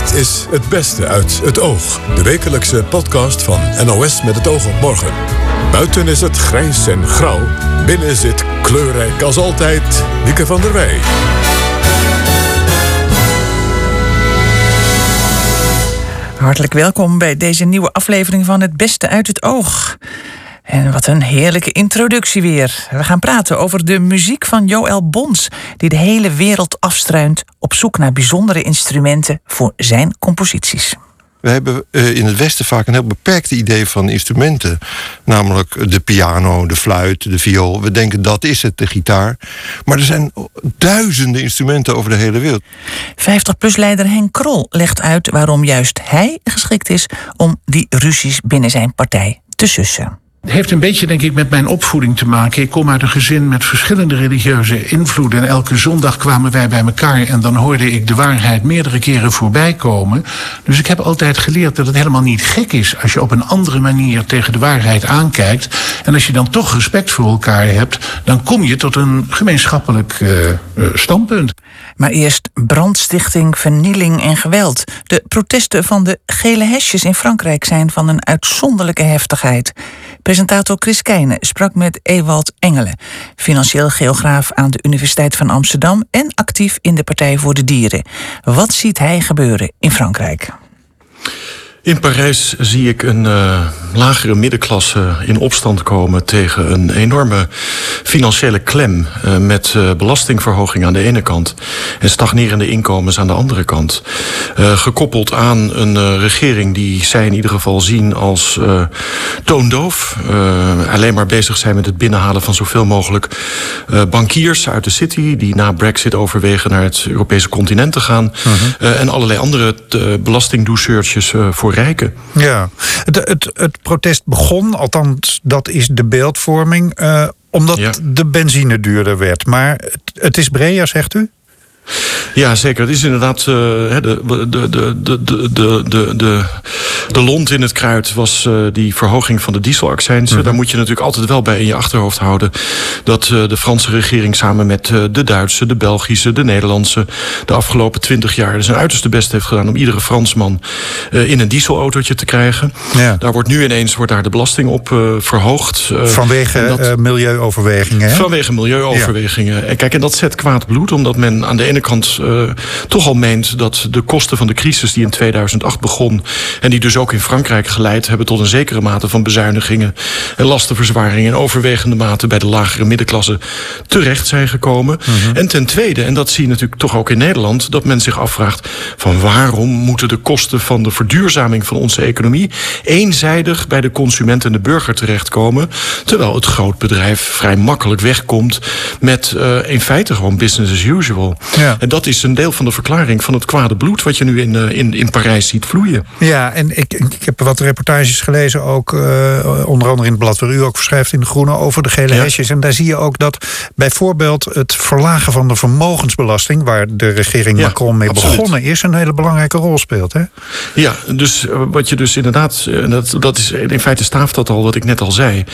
Dit is Het Beste uit het Oog. De wekelijkse podcast van NOS met het oog op morgen. Buiten is het grijs en grauw. Binnen zit kleurrijk als altijd Wieke van der Wij. Hartelijk welkom bij deze nieuwe aflevering van Het Beste uit het Oog. En wat een heerlijke introductie weer. We gaan praten over de muziek van Joël Bons, die de hele wereld afstruint op zoek naar bijzondere instrumenten voor zijn composities. We hebben eh, in het Westen vaak een heel beperkt idee van instrumenten. Namelijk de piano, de fluit, de viool. We denken dat is het, de gitaar. Maar er zijn duizenden instrumenten over de hele wereld. 50PLUS-leider Henk Krol legt uit waarom juist hij geschikt is om die ruzies binnen zijn partij te sussen. Heeft een beetje, denk ik, met mijn opvoeding te maken. Ik kom uit een gezin met verschillende religieuze invloeden. En elke zondag kwamen wij bij elkaar en dan hoorde ik de waarheid meerdere keren voorbij komen. Dus ik heb altijd geleerd dat het helemaal niet gek is als je op een andere manier tegen de waarheid aankijkt. En als je dan toch respect voor elkaar hebt, dan kom je tot een gemeenschappelijk uh, standpunt. Maar eerst brandstichting, vernieling en geweld. De protesten van de gele hesjes in Frankrijk zijn van een uitzonderlijke heftigheid. Presentator Chris Keijne sprak met Ewald Engelen, financieel geograaf aan de Universiteit van Amsterdam en actief in de Partij voor de Dieren. Wat ziet hij gebeuren in Frankrijk? In Parijs zie ik een uh, lagere middenklasse in opstand komen tegen een enorme financiële klem. Uh, met uh, belastingverhoging aan de ene kant en stagnerende inkomens aan de andere kant. gekoppeld aan een regering die zij in ieder geval zien als toondoof. alleen maar bezig zijn met het binnenhalen van zoveel mogelijk bankiers uit de city. Die na Brexit overwegen naar het Europese continent te gaan. -huh. en allerlei andere belastingdoucheurtjes voor rijken. Ja, het, het, het protest begon, althans dat is de beeldvorming, uh, omdat ja. de benzine duurder werd. Maar het, het is breder, zegt u? Ja, zeker. Het is inderdaad... Eh, de, de, de, de, de, de, de lont in het kruid was eh, die verhoging van de dieselaccijns. Mhm. Daar moet je natuurlijk altijd wel bij in je achterhoofd houden... dat eh, de Franse regering samen met de Duitse, de Belgische, de Nederlandse... de afgelopen twintig jaar dus zijn uiterste best heeft gedaan... om iedere Fransman in een dieselautootje te krijgen. Ja. Daar wordt nu ineens wordt daar de belasting op verhoogd. vanwege milieuoverwegingen, hè? Vanwege milieuoverwegingen. En kijk, en dat zet kwaad bloed, omdat men aan de ene kant uh, toch al meent dat de kosten van de crisis die in 2008 begon... en die dus ook in Frankrijk geleid hebben tot een zekere mate van bezuinigingen... en lastenverzwaringen en overwegende mate bij de lagere middenklasse terecht zijn gekomen. -hmm. En ten tweede, en dat zie je natuurlijk toch ook in Nederland... dat men zich afvraagt van waarom moeten de kosten van de verduurzaming van onze economie... eenzijdig bij de consument en de burger terechtkomen... terwijl het grootbedrijf vrij makkelijk wegkomt met uh, in feite gewoon business as usual. Ja. En dat is een deel van de verklaring van het kwade bloed... wat je nu in, uh, in, in Parijs ziet vloeien. Ja, en ik, ik heb wat reportages gelezen... ook uh, onder andere in het blad waar u ook verschrijft in De Groene... over de gele ja. hesjes. En daar zie je ook dat bijvoorbeeld het verlagen van de vermogensbelasting... waar de regering ja, Macron mee absoluut. begonnen is... een hele belangrijke rol speelt, hè? Ja, dus wat je dus inderdaad... Dat, dat is, in feite staaft dat al wat ik net al zei.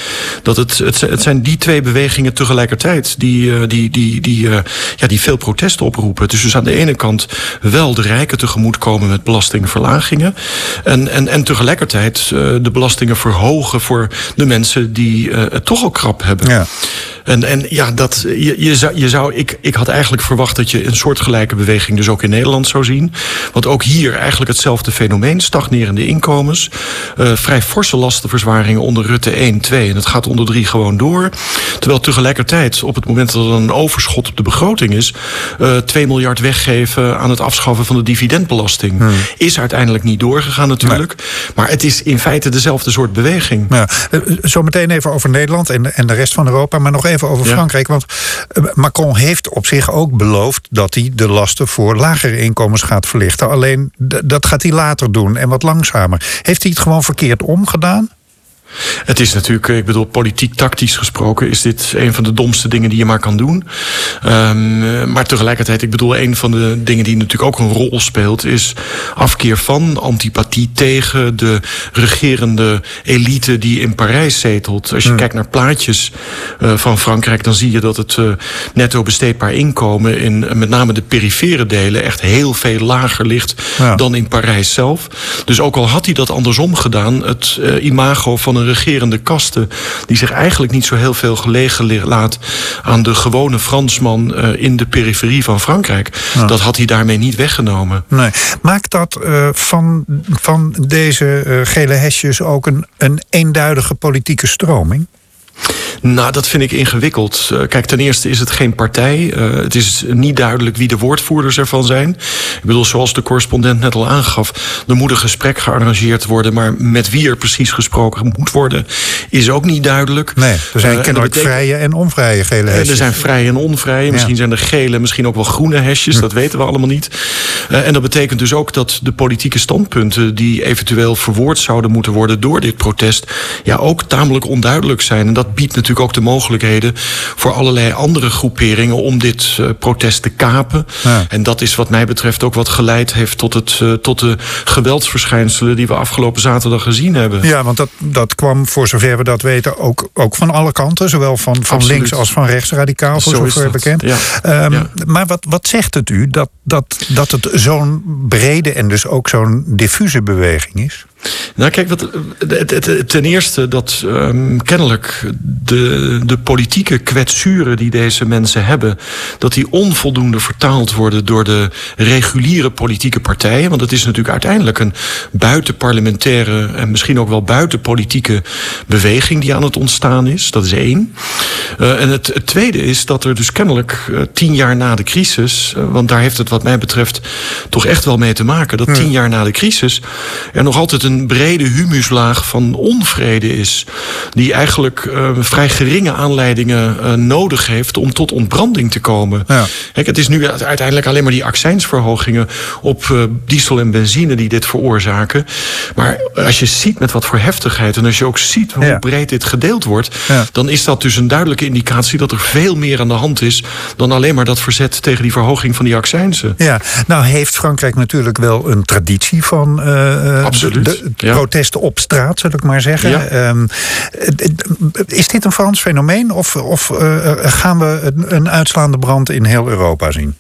Dat het, het, het zijn die twee bewegingen tegelijkertijd... die, die, die, die, ja, die veel protest oproepen. Is dus aan de ene kant wel de rijken tegemoetkomen met belastingverlagingen. En, en, en tegelijkertijd uh, de belastingen verhogen voor de mensen die uh, het toch al krap hebben. Ja. En, en ja, dat, je, je, zou, je zou, ik, ik had eigenlijk verwacht dat je een soortgelijke beweging dus ook in Nederland zou zien. Want ook hier eigenlijk hetzelfde fenomeen. Stagnerende inkomens. Uh, vrij forse lastenverzwaringen onder Rutte 1, 2. En het gaat onder 3 gewoon door. Terwijl tegelijkertijd op het moment dat er een overschot op de begroting is... Uh, 2 miljard weggeven aan het afschaffen van de dividendbelasting. Hmm. Is uiteindelijk niet doorgegaan natuurlijk. Nee. Maar het is in feite dezelfde soort beweging. Ja, zo meteen even over Nederland en, en de rest van Europa. Maar nog even over ja. Frankrijk. Want eh, Macron heeft op zich ook beloofd dat hij de lasten voor lagere inkomens gaat verlichten. Alleen dat gaat hij later doen en wat langzamer. Heeft hij het gewoon verkeerd omgedaan? Het is natuurlijk, ik bedoel, politiek-tactisch gesproken... is dit een van de domste dingen die je maar kan doen. Um, maar tegelijkertijd, ik bedoel, een van de dingen die natuurlijk ook een rol speelt... is afkeer van, antipathie tegen de regerende elite die in Parijs zetelt. Als je hmm. kijkt naar plaatjes uh, van Frankrijk... dan zie je dat het uh, netto besteedbaar inkomen... in uh, met name de perifere delen echt heel veel lager ligt... Ja. dan in Parijs zelf. Dus ook al had hij dat andersom gedaan... het imago van een regerende kaste... die zich eigenlijk niet zo heel veel gelegen laat... aan de gewone Fransman in de periferie van Frankrijk. Ja. Dat had hij daarmee niet weggenomen. Nee. Maakt dat van, van deze gele hesjes ook een, een eenduidige politieke stroming? Nou, dat vind ik ingewikkeld. Uh, kijk, ten eerste is het geen partij. Uh, het is niet duidelijk wie de woordvoerders ervan zijn. Ik bedoel, zoals de correspondent net al aangaf... er moet een gesprek gearrangeerd worden... maar met wie er precies gesproken moet worden... is ook niet duidelijk. Nee, er zijn uh, kennelijk betekent... vrije en onvrije gele hesjes. Er zijn vrije en onvrije. Misschien ja. zijn er gele, misschien ook wel groene hesjes. Hm. Dat weten we allemaal niet. en dat betekent dus ook dat de politieke standpunten... die eventueel verwoord zouden moeten worden door dit protest... ja, ook tamelijk onduidelijk zijn. En dat biedt natuurlijk natuurlijk ook de mogelijkheden voor allerlei andere groeperingen om dit uh, protest te kapen. Ja. En dat is wat mij betreft ook wat geleid heeft tot, het, uh, tot de geweldsverschijnselen die we afgelopen zaterdag gezien hebben. Ja, want dat, dat kwam voor zover we dat weten ook, ook van alle kanten, zowel van, van links als van rechts radicaal, voor Zo zover bekend. Ja. Um, ja. Maar wat, wat zegt het u dat, dat, dat het zo'n brede en dus ook zo'n diffuse beweging is? Nou, kijk, wat, het, het, ten eerste dat um, kennelijk de, de politieke kwetsuren die deze mensen hebben, dat die onvoldoende vertaald worden door de reguliere politieke partijen. Want het is natuurlijk uiteindelijk een buitenparlementaire en misschien ook wel buitenpolitieke beweging die aan het ontstaan is. Dat is één. Uh, en het, het, tweede is dat er dus kennelijk uh, tien jaar na de crisis, uh, want daar heeft het wat mij betreft toch echt wel mee te maken, dat tien jaar na de crisis er nog altijd een een brede humuslaag van onvrede is. Die eigenlijk uh, vrij geringe aanleidingen uh, nodig heeft om tot ontbranding te komen. Ja. Kijk, het is nu uiteindelijk alleen maar die accijnsverhogingen op uh, diesel en benzine die dit veroorzaken. Maar als je ziet met wat voor heftigheid en als je ook ziet hoe ja. breed dit gedeeld wordt, ja. dan is dat dus een duidelijke indicatie dat er veel meer aan de hand is dan alleen maar dat verzet tegen die verhoging van die accijnsen. Ja, nou heeft Frankrijk natuurlijk wel een traditie van Absoluut. De, ja. protesten op straat, zal ik maar zeggen. Ja. Um, is dit een Frans fenomeen of, of uh, gaan we een, een uitslaande brand in heel Europa zien?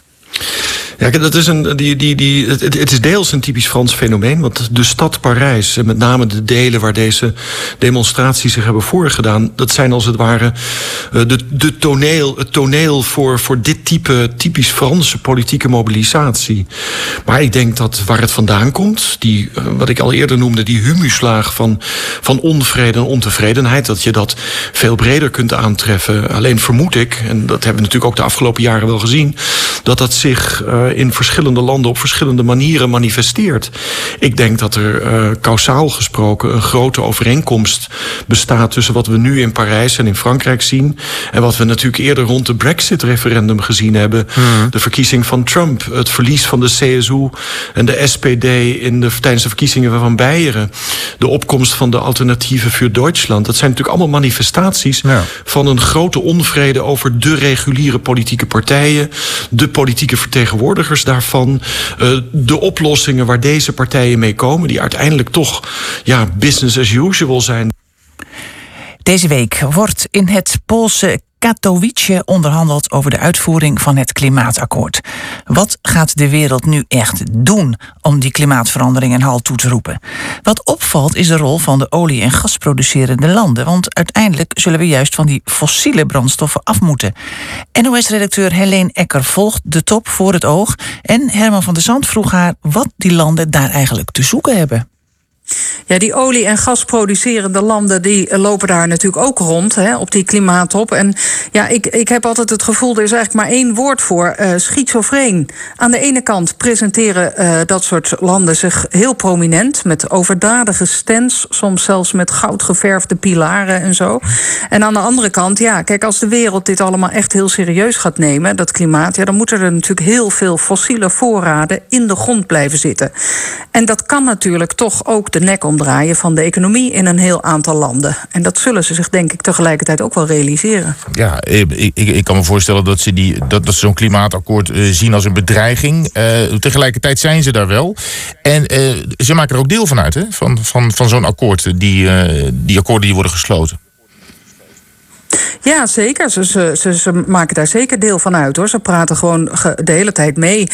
Ja, dat is een, die, die, die, het, het, is deels een typisch Frans fenomeen. Want de stad Parijs, en met name de delen waar deze demonstraties zich hebben voorgedaan, dat zijn als het ware eh, de, de toneel, het toneel voor, voor dit type typisch Franse politieke mobilisatie. Maar ik denk dat waar het vandaan komt, die, eh, wat ik al eerder noemde, die humuslaag van, van onvrede en ontevredenheid, dat je dat veel breder kunt aantreffen. Alleen vermoed ik, en dat hebben we natuurlijk ook de afgelopen jaren wel gezien, dat dat zich uh, in verschillende landen op verschillende manieren manifesteert. Ik denk dat er uh, kausaal gesproken een grote overeenkomst bestaat tussen wat we nu in Parijs en in Frankrijk zien en wat we natuurlijk eerder rond de Brexit-referendum gezien hebben. Hmm. De verkiezing van Trump, het verlies van de CSU en de SPD in de, tijdens de verkiezingen van Beieren, de opkomst van de alternatieven voor Duitsland. Dat zijn natuurlijk allemaal manifestaties ja. van een grote onvrede over de reguliere politieke partijen, de politieke vertegenwoordigers vertegenwoordigers daarvan. Uh, de oplossingen waar deze partijen mee komen, die uiteindelijk toch ja, business as usual zijn. Deze week wordt in het Poolse Katowice onderhandeld over de uitvoering van het klimaatakkoord. Wat gaat de wereld nu echt doen om die klimaatverandering een halt toe te roepen? Wat opvalt is de rol van de olie- en gasproducerende landen, want uiteindelijk zullen we juist van die fossiele brandstoffen af moeten. NOS-redacteur Helene Ecker volgt de top voor het oog en Herman van der Zand vroeg haar wat die landen daar eigenlijk te zoeken hebben. Ja, die olie- en gasproducerende landen die lopen daar natuurlijk ook rond hè, op die klimaattop. En ja, ik, ik heb altijd het gevoel, er is eigenlijk maar één woord voor: uh, schizofreen. Aan de ene kant presenteren uh, dat soort landen zich heel prominent met overdadige stands, soms zelfs met goudgeverfde pilaren en zo. En aan de andere kant, ja, kijk, als de wereld dit allemaal echt heel serieus gaat nemen, dat klimaat, ja, dan moeten er natuurlijk heel veel fossiele voorraden in de grond blijven zitten. En dat kan natuurlijk toch ook de nek omdraaien van de economie in een heel aantal landen. En dat zullen ze zich denk ik tegelijkertijd ook wel realiseren. Ja, ik, ik, ik kan me voorstellen dat ze, die, dat, dat ze zo'n klimaatakkoord uh, zien als een bedreiging. Uh, tegelijkertijd zijn ze daar wel. En uh, ze maken er ook deel van uit, hè? Van, van, van zo'n akkoord, die, die akkoorden die worden gesloten. Ja, zeker. Ze, ze, ze, maken daar zeker deel van uit hoor. Ze praten gewoon de hele tijd mee.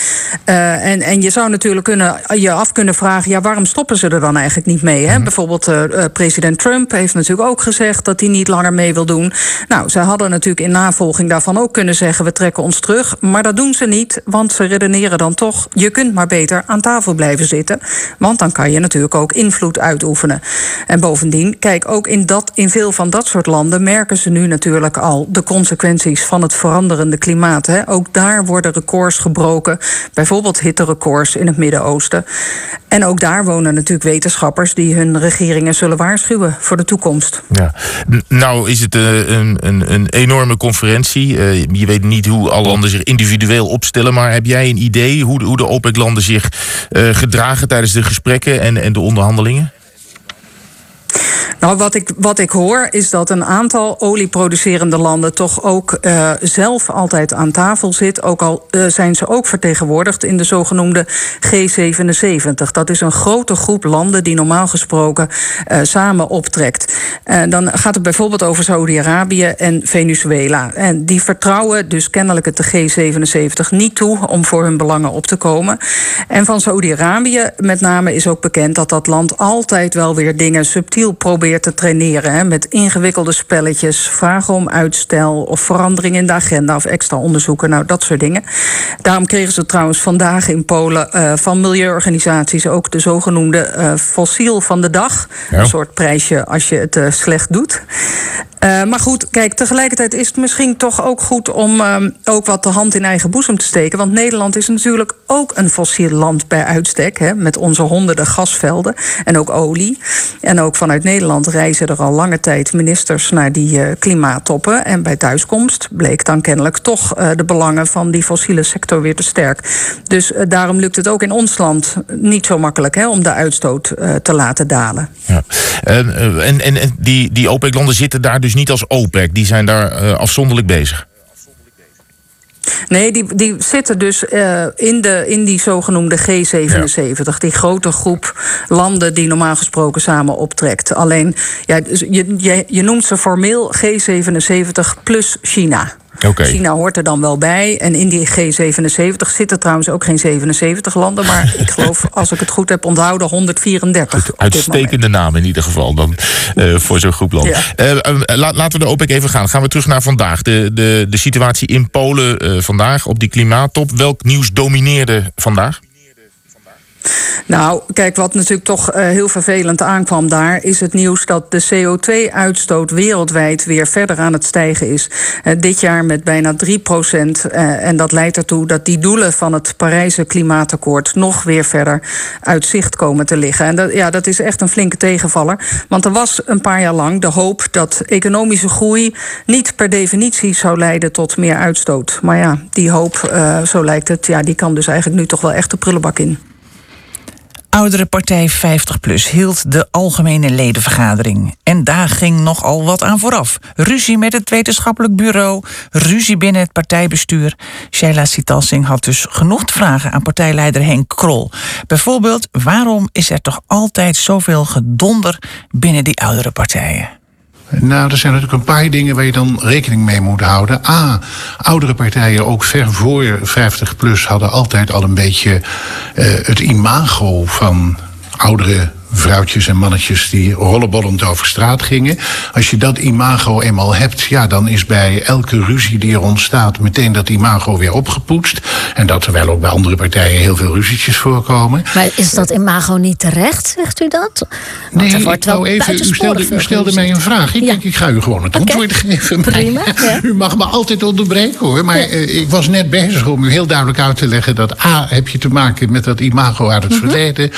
Uh, en, en je zou natuurlijk kunnen, je af kunnen vragen: ja, waarom stoppen ze er dan eigenlijk niet mee? Hè? Mm. Bijvoorbeeld, uh, president Trump heeft natuurlijk ook gezegd dat hij niet langer mee wil doen. Nou, ze hadden natuurlijk in navolging daarvan ook kunnen zeggen: we trekken ons terug. Maar dat doen ze niet, want ze redeneren dan toch: je kunt maar beter aan tafel blijven zitten. Want dan kan je natuurlijk ook invloed uitoefenen. En bovendien, kijk, ook in, dat, in veel van dat soort landen merken ze nu natuurlijk al de consequenties van het veranderende klimaat. Hè. Ook daar worden records gebroken, bijvoorbeeld hitterecords in het Midden-Oosten. En ook daar wonen natuurlijk wetenschappers die hun regeringen zullen waarschuwen voor de toekomst. Ja. Nou is het uh, een, een, een, enorme conferentie. Uh, je weet niet hoe alle landen zich individueel opstellen, maar heb jij een idee hoe de, hoe de OPEC-landen zich uh, gedragen tijdens de gesprekken en, en de onderhandelingen? Nou, wat ik, wat ik hoor is dat een aantal olieproducerende landen toch ook uh, zelf altijd aan tafel zit. Ook al uh, zijn ze ook vertegenwoordigd in de zogenoemde G77. Dat is een grote groep landen die normaal gesproken uh, samen optrekt. dan gaat het bijvoorbeeld over Saudi-Arabië en Venezuela. En die vertrouwen dus kennelijk het de G77 niet toe om voor hun belangen op te komen. En van Saudi-Arabië met name is ook bekend dat dat land altijd wel weer dingen subtiel probeert te traineren. Hè, met ingewikkelde spelletjes, vragen om uitstel of verandering in de agenda of extra onderzoeken. Nou, dat soort dingen. Daarom kregen ze trouwens vandaag in Polen uh, van milieuorganisaties ook de zogenoemde uh, fossiel van de dag. Ja. Een soort prijsje als je het uh, slecht doet. Uh, maar goed, kijk, tegelijkertijd is het misschien toch ook goed om uh, ook wat de hand in eigen boezem te steken. Want Nederland is natuurlijk ook een fossiel land bij uitstek. Hè, met onze honderden gasvelden en ook olie. En ook vanuit Nederland reizen er al lange tijd ministers naar die uh, klimaattoppen. En bij thuiskomst bleek dan kennelijk toch de belangen van die fossiele sector weer te sterk. Dus daarom lukt het ook in ons land niet zo makkelijk hè, om de uitstoot te laten dalen. Ja. En, en, en die, die OPEC-landen zitten daar dus dus niet als OPEC. Die zijn daar uh, afzonderlijk bezig. Nee, die, die zitten dus uh, in, de, in die zogenoemde G77. Ja. Die grote groep landen die normaal gesproken samen optrekt. Alleen, ja, dus je, je, je noemt ze formeel G77 plus China. Okay. China hoort er dan wel bij. En in die G77 zitten trouwens ook geen 77 landen. Maar ik geloof, als ik het goed heb onthouden, 134. Goed, uitstekende naam in ieder geval dan uh, voor zo'n groep landen. Ja. Uh, la, laten we de OPEC even gaan. Gaan we terug naar vandaag. De, de, de situatie in Polen uh, vandaag op die klimaattop. Welk nieuws domineerde vandaag? Nou, kijk, wat natuurlijk toch uh, heel vervelend aankwam daar, is het nieuws dat de CO2-uitstoot wereldwijd weer verder aan het stijgen is. Uh, dit jaar met bijna 3 procent. Uh, en dat leidt ertoe dat die doelen van het Parijse Klimaatakkoord nog weer verder uit zicht komen te liggen. En dat, ja, dat is echt een flinke tegenvaller. Want er was een paar jaar lang de hoop dat economische groei niet per definitie zou leiden tot meer uitstoot. Maar ja, die hoop, zo lijkt het, ja, die kan dus eigenlijk nu toch wel echt de prullenbak in. Oudere partij 50PLUS hield de algemene ledenvergadering. En daar ging nogal wat aan vooraf. Ruzie met het wetenschappelijk bureau, ruzie binnen het partijbestuur. Sheila Sitalsing had dus genoeg vragen aan partijleider Henk Krol. Bijvoorbeeld, waarom is er toch altijd zoveel gedonder binnen die oudere partijen? Nou, er zijn natuurlijk een paar dingen waar je dan rekening mee moet houden. A, oudere partijen, ook ver voor 50 plus, hadden altijd al een beetje uh, het imago van oudere vrouwtjes en mannetjes die rollenbollend over straat gingen. Als je dat imago eenmaal hebt, ja, dan is bij elke ruzie die er ontstaat meteen dat imago weer opgepoetst. En dat terwijl ook bij andere partijen heel veel ruzietjes voorkomen. Maar is dat imago niet terecht, zegt u dat? Want nee, wordt wel even, u stelde, u stelde mij een vraag. Ik ja. denk, ik ga u gewoon het okay. antwoord geven. Prima, ja. U mag me altijd onderbreken hoor. Maar ja. uh, ik was net bezig om u heel duidelijk uit te leggen dat A, heb je te maken met dat imago uit het mm -hmm. verleden.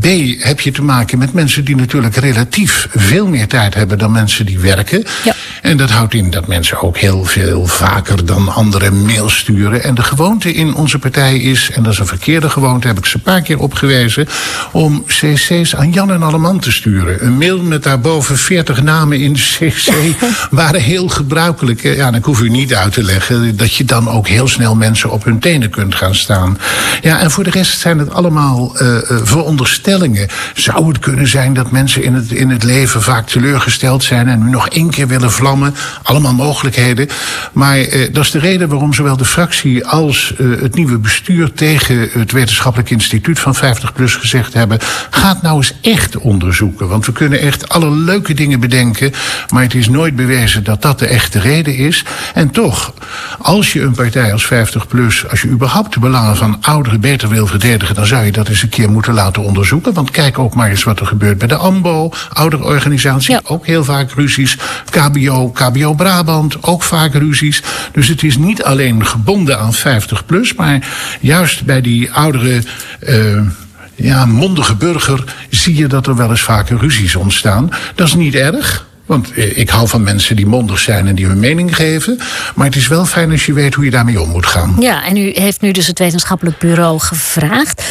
B, heb je te maken met mensen die natuurlijk relatief veel meer tijd hebben dan mensen die werken. Ja. En dat houdt in dat mensen ook heel veel vaker dan anderen mail sturen. En de gewoonte in onze partij is, en dat is een verkeerde gewoonte, heb ik ze een paar keer opgewezen, om cc's aan Jan en Alleman te sturen. Een mail met daarboven 40 namen in de cc waren heel gebruikelijk. Ja, dan hoef u niet uit te leggen dat je dan ook heel snel mensen op hun tenen kunt gaan staan. Ja, en voor de rest zijn het allemaal uh, veronderstellingen. Zou het kunnen zijn dat mensen in het, in het leven vaak teleurgesteld zijn en nu nog één keer willen vlammen? Allemaal mogelijkheden. Maar uh, dat is de reden waarom zowel de fractie als het nieuwe bestuur tegen het Wetenschappelijk Instituut van 50PLUS gezegd hebben: gaat nou eens echt onderzoeken. Want we kunnen echt alle leuke dingen bedenken, maar het is nooit bewezen dat dat de echte reden is. En toch, als je een partij als 50PLUS, als je überhaupt de belangen van ouderen beter wil verdedigen, dan zou je dat eens een keer moeten laten onderzoeken. Want kijk ook maar eens wat er gebeurt bij de AMBO, ouderorganisatie, ja. ook heel vaak ruzies. KBO, KBO Brabant, ook vaak ruzies. Dus het is niet alleen gebonden aan 50 plus, maar juist bij die oudere. Uh, ja, mondige burger zie je dat er wel eens vaker ruzies ontstaan. Dat is niet erg. Want ik hou van mensen die mondig zijn en die hun mening geven. Maar het is wel fijn als je weet hoe je daarmee om moet gaan. Ja, en u heeft nu dus het wetenschappelijk bureau gevraagd.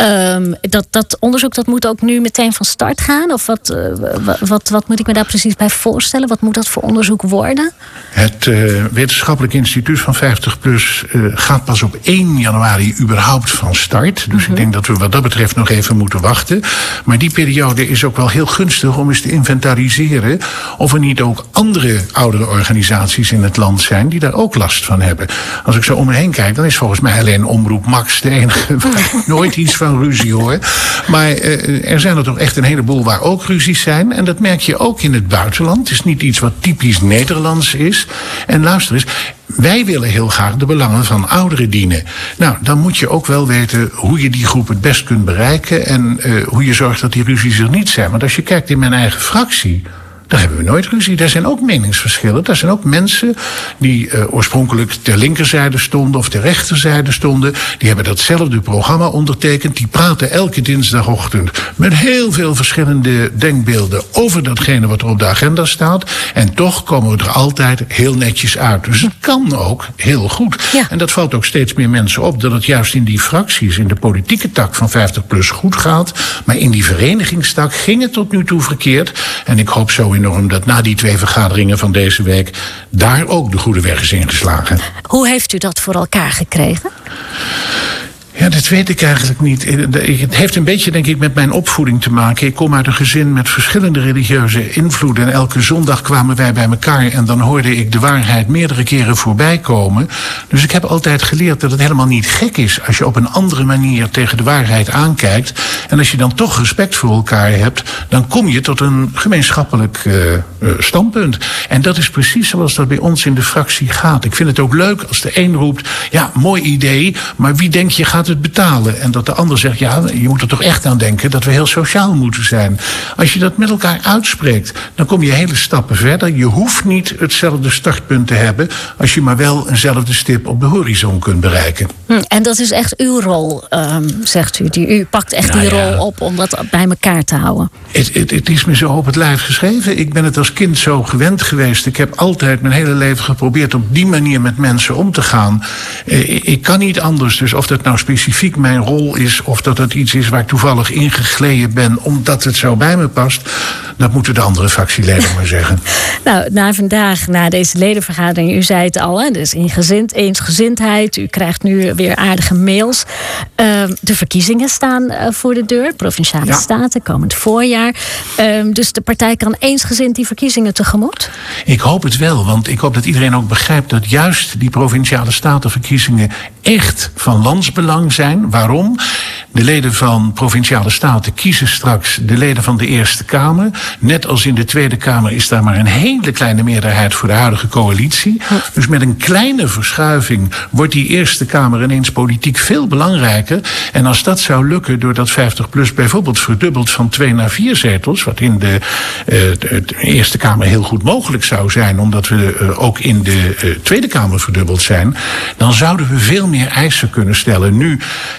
Um, dat, dat onderzoek dat moet ook nu meteen van start gaan? Of wat, uh, wat, wat moet ik me daar precies bij voorstellen? Wat moet dat voor onderzoek worden? Het uh, Wetenschappelijk Instituut van 50PLUS uh, gaat pas op 1 januari überhaupt van start. Dus mm -hmm. ik denk dat we wat dat betreft nog even moeten wachten. Maar die periode is ook wel heel gunstig om eens te inventariseren of er niet ook andere oudere organisaties in het land zijn die daar ook last van hebben. Als ik zo om me heen kijk, dan is volgens mij alleen Omroep Max de enige waar nooit iets van ruzie hoor. Maar uh, er zijn er toch echt een heleboel waar ook ruzies zijn. En dat merk je ook in het buitenland. Het is niet iets wat typisch Nederlands is. En luister eens, wij willen heel graag de belangen van ouderen dienen. Nou, dan moet je ook wel weten hoe je die groep het best kunt bereiken en uh, hoe je zorgt dat die ruzies er niet zijn. Want als je kijkt in mijn eigen fractie. Daar hebben we nooit ruzie. Daar zijn ook meningsverschillen. Daar zijn ook mensen die uh, oorspronkelijk ter linkerzijde stonden of ter rechterzijde stonden. Die hebben datzelfde programma ondertekend. Die praten elke dinsdagochtend met heel veel verschillende denkbeelden over datgene wat er op de agenda staat. En toch komen we er altijd heel netjes uit. Dus het kan ook heel goed. Ja. En dat valt ook steeds meer mensen op dat het juist in die fracties, in de politieke tak van 50 plus goed gaat. Maar in die verenigingstak ging het tot nu toe verkeerd. En ik hoop zo enorm dat na die twee vergaderingen van deze week daar ook de goede weg is ingeslagen. Hoe heeft u dat voor elkaar gekregen? Ja, dat weet ik eigenlijk niet. Het heeft een beetje, denk ik, met mijn opvoeding te maken. Ik kom uit een gezin met verschillende religieuze invloeden. En elke zondag kwamen wij bij elkaar en dan hoorde ik de waarheid meerdere keren voorbij komen. Dus ik heb altijd geleerd dat het helemaal niet gek is als je op een andere manier tegen de waarheid aankijkt. En als je dan toch respect voor elkaar hebt, dan kom je tot een gemeenschappelijk uh, standpunt. En dat is precies zoals dat bij ons in de fractie gaat. Ik vind het ook leuk als de een roept, ja, mooi idee, maar wie denk je gaat het betalen. En dat de ander zegt, ja, je moet er toch echt aan denken dat we heel sociaal moeten zijn. Als je dat met elkaar uitspreekt, dan kom je hele stappen verder. Je hoeft niet hetzelfde startpunt te hebben, als je maar wel eenzelfde stip op de horizon kunt bereiken. Hm, en dat is echt uw rol, um, zegt u. Die, u pakt echt Nou die ja. rol op om dat bij elkaar te houden. Het, het, het is me zo op het lijf geschreven. Ik ben het als kind zo gewend geweest. Ik heb altijd mijn hele leven geprobeerd op die manier met mensen om te gaan. Eh, ik, ik kan niet anders. Dus of dat nou specifiek mijn rol is, of dat het iets is waar ik toevallig ingegleden ben, omdat het zo bij me past, dat moeten de andere fractieleden maar zeggen. Nou, na vandaag, na deze ledenvergadering, u zei het al, hè, dus ingezind, eensgezindheid. U krijgt nu weer aardige mails. Ehm, de verkiezingen staan uh, voor de deur, provinciale Ja. staten, komend voorjaar. Ehm, dus de partij kan eensgezind die verkiezingen tegemoet. Ik hoop het wel, want ik hoop dat iedereen ook begrijpt dat juist die provinciale statenverkiezingen echt van landsbelang zijn. Waarom? De leden van provinciale staten kiezen straks de leden van de Eerste Kamer. Net als in de Tweede Kamer is daar maar een hele kleine meerderheid voor de huidige coalitie. Dus met een kleine verschuiving wordt die Eerste Kamer ineens politiek veel belangrijker. En als dat zou lukken doordat 50PLUS bijvoorbeeld verdubbelt van twee naar vier zetels, wat in de, eh, de, Eerste Kamer heel goed mogelijk zou zijn, omdat we eh, ook in de eh, Tweede Kamer verdubbeld zijn, dan zouden we veel meer eisen kunnen stellen. Nu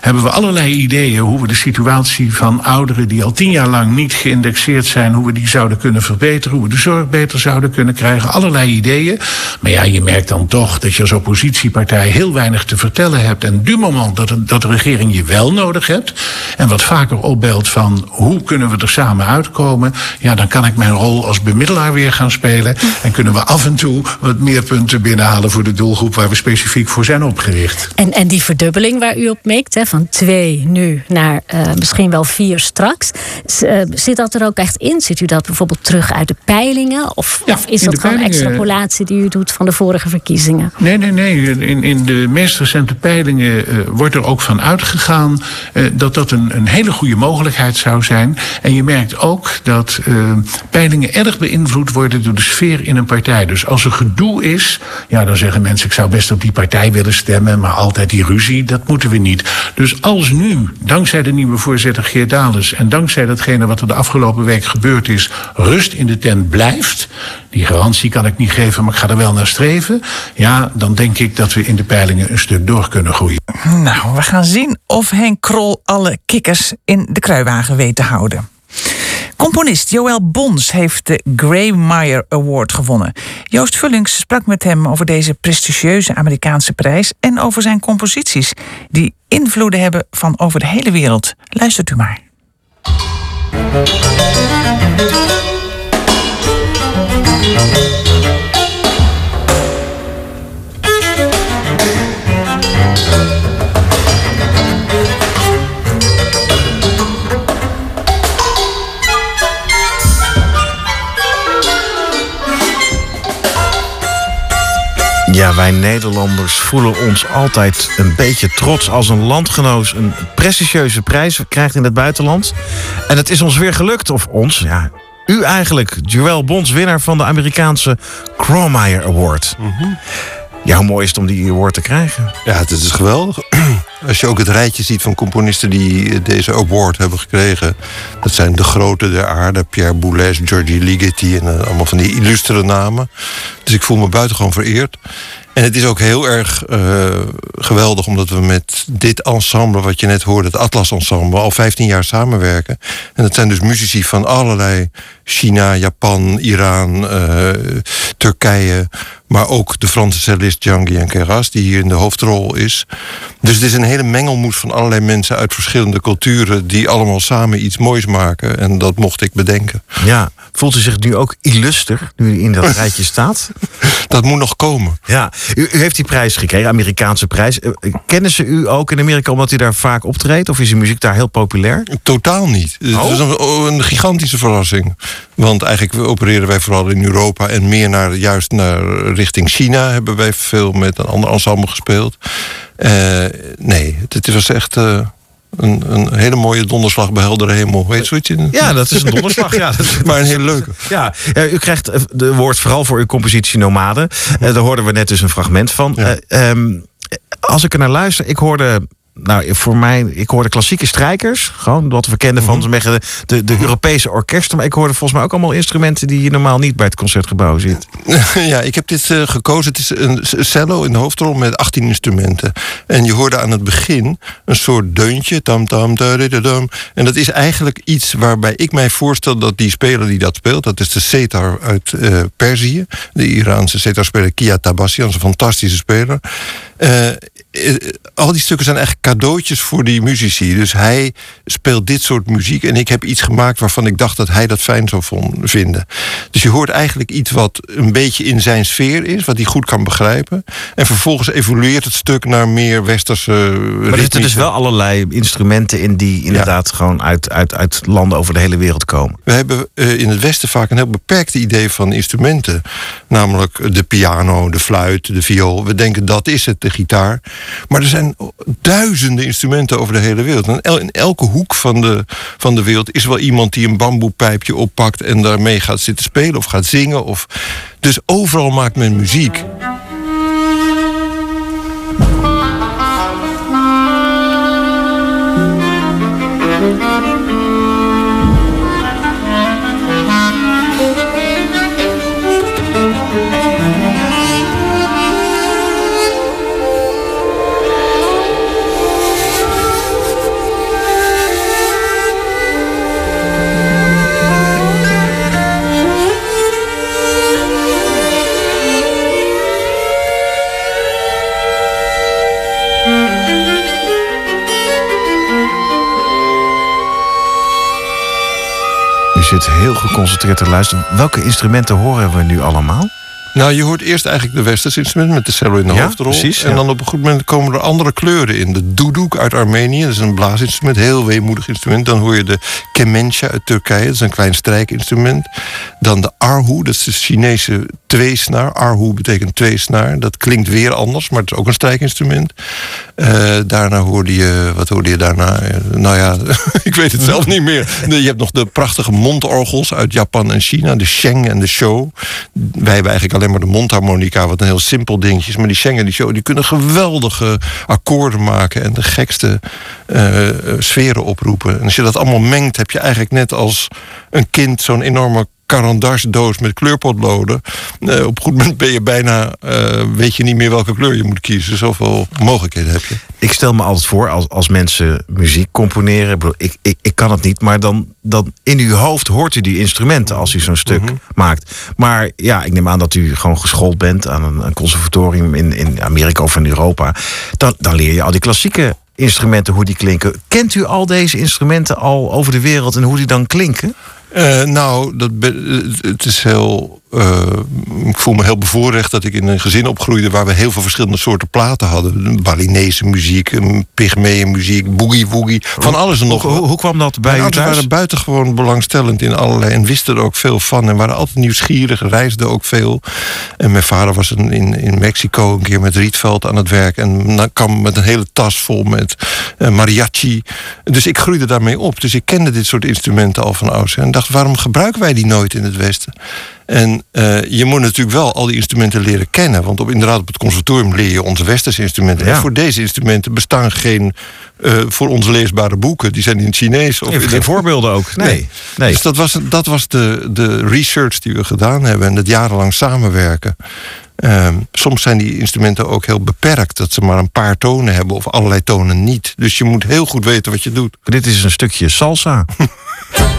hebben we allerlei ideeën ideeën hoe we de situatie van ouderen die al tien jaar lang niet geïndexeerd zijn, hoe we die zouden kunnen verbeteren, hoe we de zorg beter zouden kunnen krijgen. Allerlei ideeën. Maar ja, je merkt dan toch dat je als oppositiepartij heel weinig te vertellen hebt. En du moment dat, dat de regering je wel nodig hebt en wat vaker opbelt van hoe kunnen we er samen uitkomen, ja, dan kan ik mijn rol als bemiddelaar weer gaan spelen. En kunnen we af en toe wat meer punten binnenhalen voor de doelgroep waar we specifiek voor zijn opgericht. En, en die verdubbeling waar u op mikt, hè, van twee nu naar uh, misschien wel vier straks, uh, zit dat er ook echt in? Zit u dat bijvoorbeeld terug uit de peilingen? Of, Ja, of is dat gewoon peilingen- extrapolatie die u doet van de vorige verkiezingen? Nee, nee, nee. In, in de meest recente peilingen eh, wordt er ook van uitgegaan eh, dat dat een, een hele goede mogelijkheid zou zijn. En je merkt ook dat eh, peilingen erg beïnvloed worden door de sfeer in een partij. Dus als er gedoe is, ja, dan zeggen mensen: ik zou best op die partij willen stemmen, maar altijd die ruzie, dat moeten we niet. Dus als nu, dankzij de nieuwe voorzitter Geert Dales en dankzij datgene wat er de afgelopen week gebeurd is, rust in de tent blijft. Die garantie kan ik niet geven, maar ik ga er wel naar streven. Ja, dan denk ik dat we in de peilingen een stuk door kunnen groeien. Nou, we gaan zien of Henk Krol alle kikkers in de kruiwagen weet te houden. Componist Joël Bons heeft de Gray Meyer Award gewonnen. Joost Vullings sprak met hem over deze prestigieuze Amerikaanse prijs en over zijn composities, die invloeden hebben van over de hele wereld. Luistert u maar. Ja, wij Nederlanders voelen ons altijd een beetje trots als een landgenoot een prestigieuze prijs krijgt in het buitenland. En het is ons weer gelukt, of ons, ja, u eigenlijk, Joël Bons, winnaar van de Amerikaanse Cromeyer Award. Ja, hoe mooi is het om die award te krijgen? Ja, het is geweldig. Als je ook het rijtje ziet van componisten die deze award hebben gekregen. Dat zijn de grote der aarde. Pierre Boulez, Giorgi Ligeti en eh, allemaal van die illustere namen. Dus ik voel me buitengewoon vereerd. En het is ook heel erg eh, geweldig omdat we met dit ensemble, wat je net hoorde, het Atlas Ensemble, al 15 jaar samenwerken. En dat zijn dus muzici van allerlei China, Japan, Iran, eh, Turkije. Maar ook de Franse cellist Django Keras, die hier in de hoofdrol is. Dus het is een hele mengelmoes van allerlei mensen uit verschillende culturen. die allemaal samen iets moois maken. En dat mocht ik bedenken. Ja, voelt u zich nu ook illuster, nu u in dat rijtje staat? Dat moet nog komen. Ja, u, u heeft die prijs gekregen, Amerikaanse prijs. Eh, Kennen ze u ook in Amerika omdat u daar vaak optreedt? Of is uw muziek daar heel populair? Totaal niet. Oh? Het is een, een gigantische verrassing. Want eigenlijk opereren wij vooral in Europa en meer naar, juist naar richting China. Hebben wij veel met een ander ensemble gespeeld. Eh, nee, het, was echt eh, een, een hele mooie donderslag bij heldere hemel. Weet je zoiets? Ja, dat is een donderslag. Ja, maar een hele leuke. Ja, u krijgt eh, de woord vooral voor uw compositie Nomade. Daar hoorden we net dus een fragment van. Ja. Eh, ehm, als ik er naar luister, ik hoorde. Nou, voor mij, ik hoorde klassieke strijkers. Gewoon wat we kennen van beetje de, de, de Europese orkesten. Maar ik hoorde volgens mij ook allemaal instrumenten die je normaal niet bij het concertgebouw ziet. ja, ik heb dit eh, gekozen. Het is een cello in de hoofdrol met 18 instrumenten. En je hoorde aan het begin een soort deuntje. Tam, tam, dadadadam. En dat is eigenlijk iets waarbij ik mij voorstel dat die speler die dat speelt... dat is de setar uit eh, Perzië. De Iraanse setarspeler Kia is een fantastische speler. Eh, al die stukken zijn eigenlijk cadeautjes voor die muzici. Dus hij speelt dit soort muziek. En ik heb iets gemaakt waarvan ik dacht dat hij dat fijn zou vinden. Dus je hoort eigenlijk iets wat een beetje in zijn sfeer is. Wat hij goed kan begrijpen. En vervolgens evolueert het stuk naar meer westerse Maar er zitten dus wel allerlei instrumenten in die inderdaad gewoon uit, uit, uit landen over de hele wereld komen. We hebben eh, in het Westen vaak een heel beperkt idee van instrumenten. Namelijk de piano, de fluit, de viool. We denken dat is het, de gitaar. Maar er zijn duizenden instrumenten over de hele wereld. In elke hoek van de, van de wereld is wel iemand die een bamboepijpje oppakt... en daarmee gaat zitten spelen of gaat zingen. Of... Dus overal maakt men muziek. Geconcentreerd te luisteren. Welke instrumenten horen we nu allemaal? Nou, je hoort eerst eigenlijk de westerse instrument met de cello in de Ja, hoofdrol. precies, en dan op een goed moment komen er andere kleuren in. De duduk uit Armenië, dat is een blaasinstrument, heel weemoedig instrument. Dan hoor je de kemençe uit Turkije, dat is een klein strijkinstrument. Dan de arhu, dat is de Chinese tweesnaar. Arhu betekent tweesnaar. Dat klinkt weer anders, maar het is ook een strijkinstrument. Eh, daarna hoorde je, wat hoorde je daarna? Eh, nou ja, ik weet het zelf niet meer. Je hebt nog de prachtige mondorgels uit Japan en China, de Sheng en de Show. Wij hebben eigenlijk alleen maar de mondharmonica, wat een heel simpel dingetje is. Maar die Sheng en die Show, die kunnen geweldige akkoorden maken en de gekste eh, sferen oproepen. En als je dat allemaal mengt, heb je eigenlijk net als een kind zo'n enorme karandasdoos met kleurpotloden. Eh, op goed moment ben je bijna, eh, weet je niet meer welke kleur je moet kiezen. Zoveel mogelijkheden heb je. Ik stel me altijd voor, als, als mensen muziek componeren... ik Ik, ik, kan het niet, maar dan, dan in uw hoofd hoort u die instrumenten... als u zo'n stuk maakt. Maar ja, ik neem aan dat u gewoon geschoold bent... aan een, een conservatorium in, in Amerika of in Europa. Dan, dan leer je al die klassieke instrumenten, hoe die klinken. Kent u al deze instrumenten al over de wereld... en hoe die dan klinken? Eh, nou, dat be- het is heel. Eh, ik voel me heel bevoorrecht dat ik in een gezin opgroeide waar we heel veel verschillende soorten platen hadden. Balinese muziek, pygmeeën muziek, boogie woogie, van alles en nog Hoe, hoe, hoe kwam dat bij u thuis? waren buitengewoon belangstellend in allerlei en wisten er ook veel van en waren altijd nieuwsgierig, reisden ook veel. En mijn vader was in, in, in Mexico een keer met Rietveld aan het werk en dan kwam met een hele tas vol met eh, mariachi. Dus ik groeide daarmee op. Dus ik kende dit soort instrumenten al van ouds en dacht, waarom gebruiken wij die nooit in het Westen? En eh, je moet natuurlijk wel al die instrumenten leren kennen. Want op, inderdaad, op het conservatorium leer je onze westerse instrumenten. Ja. En voor deze instrumenten bestaan geen eh, voor ons leesbare boeken. Die zijn in het Chinees. Of geen voorbeelden ook. Nee. nee. Dus dat was, dat was de, de research die we gedaan hebben. En het jarenlang samenwerken. Ehm, soms zijn die instrumenten ook heel beperkt. Dat ze maar een paar tonen hebben of allerlei tonen niet. Dus je moet heel goed weten wat je doet. Dit is een stukje salsa.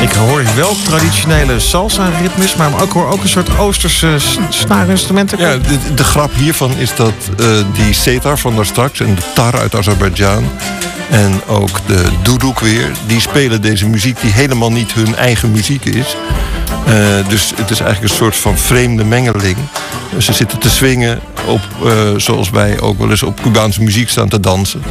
Ik hoor wel traditionele salsa-ritmes, maar ook hoor ook een soort Oosterse snaarinstrumenten. Ja, de, grap hiervan is dat eh, die setar van daar straks en de tar uit Azerbeidzjan en ook de duduk weer, die spelen deze muziek die helemaal niet hun eigen muziek is. Eh, dus het is eigenlijk een soort van vreemde mengeling. Ze zitten te swingen op, eh, zoals wij ook wel eens op Cubaanse muziek staan te dansen.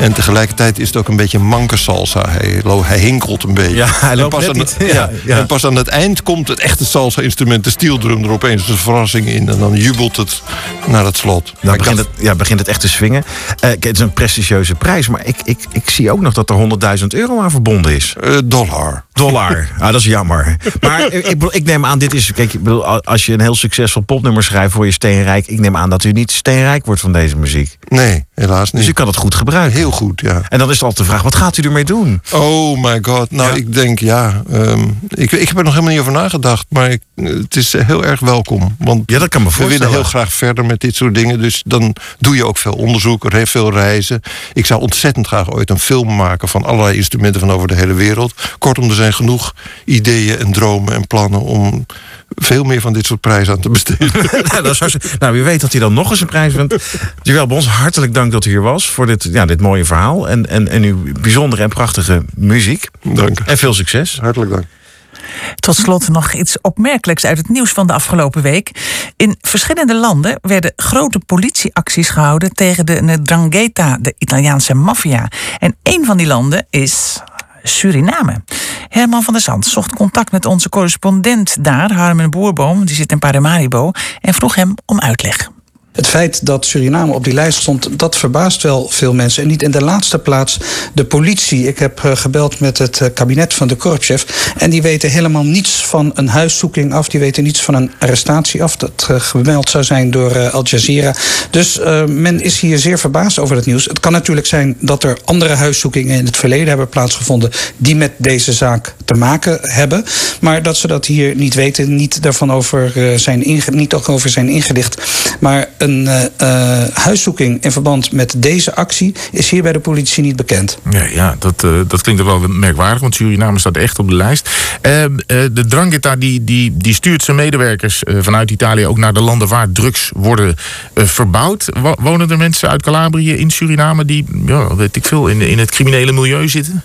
En tegelijkertijd is het ook een beetje manke salsa. Hij, hij hinkelt een beetje. Ja, hij En loopt pas net aan niet. het- Ja, ja, ja. En pas aan het eind komt het echte salsa-instrument, de steeldrum, er opeens als een verrassing in. En dan jubelt het naar het slot. Dan ik begint het, ja, begint het echt te swingen. Eh, kijk, het is een prestigieuze prijs, maar ik, ik, ik zie ook nog dat er 100.000 euro aan verbonden is. eh, dollar. Dollar. Ah, dat is jammer. Maar ik, ik, ik neem aan, dit is. Kijk, ik bedoel, als je een heel succesvol popnummer schrijft voor je steenrijk. Ik neem aan dat u niet steenrijk wordt van deze muziek. Nee, helaas Dus niet. u kan het goed gebruiken. Heel goed, ja. En dan is het altijd de vraag: wat gaat u ermee doen? Oh my god. Nou, Ja. ik denk ja. ehm, ik, ik heb er nog helemaal niet over nagedacht. Maar ik, het is heel erg welkom. Want Ja, dat kan me we willen voorstellen. heel graag verder met dit soort dingen. Dus dan doe je ook veel onderzoek, veel reizen. Ik zou ontzettend graag ooit een film maken van allerlei instrumenten van over de hele wereld. Kortom, er zijn genoeg ideeën en dromen en plannen om veel meer van dit soort prijzen aan te besteden. nou, dat is hartstikke- nou, wie weet dat hij dan nog eens een prijs wint. Jawel, bij ons hartelijk dank dat u hier was voor dit, ja, dit mooie verhaal. En, en, en uw bijzondere en prachtige muziek. Dank. En veel succes. Hartelijk dank. Tot slot nog iets opmerkelijks uit het nieuws van de afgelopen week. In verschillende landen werden grote politieacties gehouden tegen de Ndrangheta, de Italiaanse maffia. En een van die landen is Suriname. Herman van der Zand zocht contact met onze correspondent daar, Harmen Boerboom, die zit in Paramaribo, en vroeg hem om uitleg. Het feit dat Suriname op die lijst stond, dat verbaast wel veel mensen. En niet in de laatste plaats de politie. Ik heb eh, gebeld met het eh, kabinet van de korpschef. En die weten helemaal niets van een huiszoeking af. Die weten niets van een arrestatie af. Dat eh, gemeld zou zijn door Al Jazeera. Dus men is hier zeer verbaasd over het nieuws. Het kan natuurlijk zijn dat er andere huiszoekingen in het verleden hebben plaatsgevonden. die met deze zaak te maken hebben. Maar dat ze dat hier niet weten, niet daarvan over, zijn, niet ook over zijn ingelicht. Maar een uh, huiszoeking in verband met deze actie is hier bij de politie niet bekend. Ja, ja dat, uh, dat klinkt wel merkwaardig, want Suriname staat echt op de lijst. Ehm, de Drangheta die, die, die stuurt zijn medewerkers vanuit Italië ook naar de landen waar drugs worden verbouwd. Wonen er mensen uit Calabrië in Suriname die, ja, weet ik veel, in, in het criminele milieu zitten?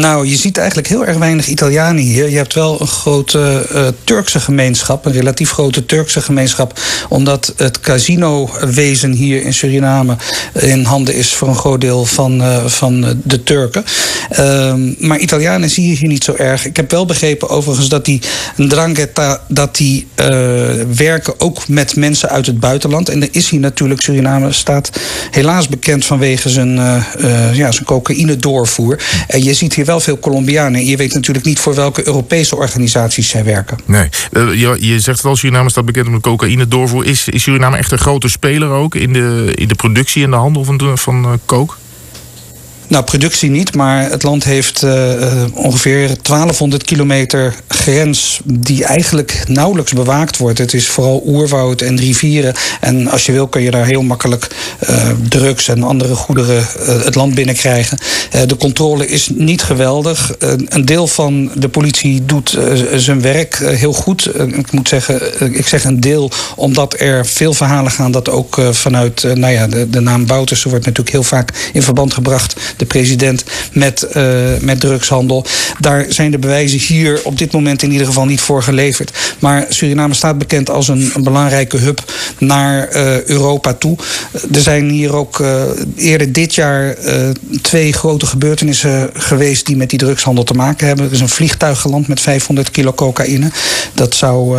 Nou, je ziet eigenlijk heel erg weinig Italianen hier. Je hebt wel een grote uh, Turkse gemeenschap, een relatief grote Turkse gemeenschap, omdat het casinowezen hier in Suriname in handen is voor een groot deel van, uh, van de Turken. Uh, maar Italianen zie je hier niet zo erg. Ik heb wel begrepen overigens dat die Drangheta dat die uh, werken ook met mensen uit het buitenland. En er is hier natuurlijk, Suriname staat helaas bekend vanwege zijn, ja, zijn cocaïne doorvoer. En je ziet hier wel veel Colombianen. En je weet natuurlijk niet voor welke Europese organisaties zij werken. Nee, uh, je, je, zegt het al, Suriname staat bekend om de cocaïne doorvoer. Is, is Suriname echt een grote speler ook in de, in de productie en de handel van, van uh, coke? Nou, productie niet, maar het land heeft uh, ongeveer 1200 kilometer grens die eigenlijk nauwelijks bewaakt wordt. Het is vooral oerwoud en rivieren. En als je wil kun je daar heel makkelijk uh, drugs en andere goederen het land binnenkrijgen. de controle is niet geweldig. een deel van de politie doet zijn werk heel goed. ik moet zeggen, ik zeg een deel omdat er veel verhalen gaan dat ook vanuit, nou ja, de, de naam Boutersen wordt natuurlijk heel vaak in verband gebracht de president met, uh, met drugshandel. Daar zijn de bewijzen hier op dit moment in ieder geval niet voor geleverd. Maar Suriname staat bekend als een, een belangrijke hub naar uh, Europa toe. Er zijn hier ook uh, eerder dit jaar twee grote gebeurtenissen geweest die met die drugshandel te maken hebben. Er is een vliegtuig geland met 500 kilo cocaïne. Dat zou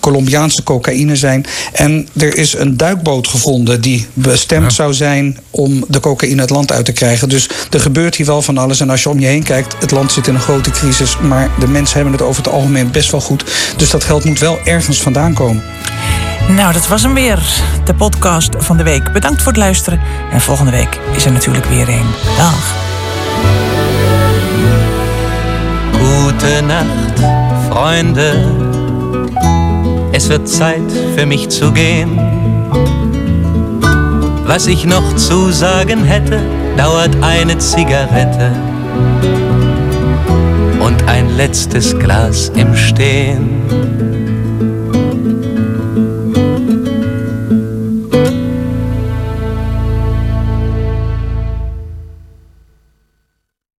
Colombiaanse cocaïne zijn. En er is een duikboot gevonden die bestemd ja. zou zijn om de cocaïne het land uit te krijgen. Dus er gebeurt hier wel van alles. En als je om je heen kijkt, het land zit in een grote crisis. Maar de mensen hebben het over het algemeen best wel goed. Dus dat geld moet wel ergens vandaan komen. Nou, dat was hem weer. De podcast van de week. Bedankt voor het luisteren. En volgende week is er natuurlijk weer een. Dag. Gute Nacht, Freunde. Es wird Zeit für mich zu gehen. Was ich noch zu sagen hätte, dauert eine Zigarette und ein letztes Glas im Stehen.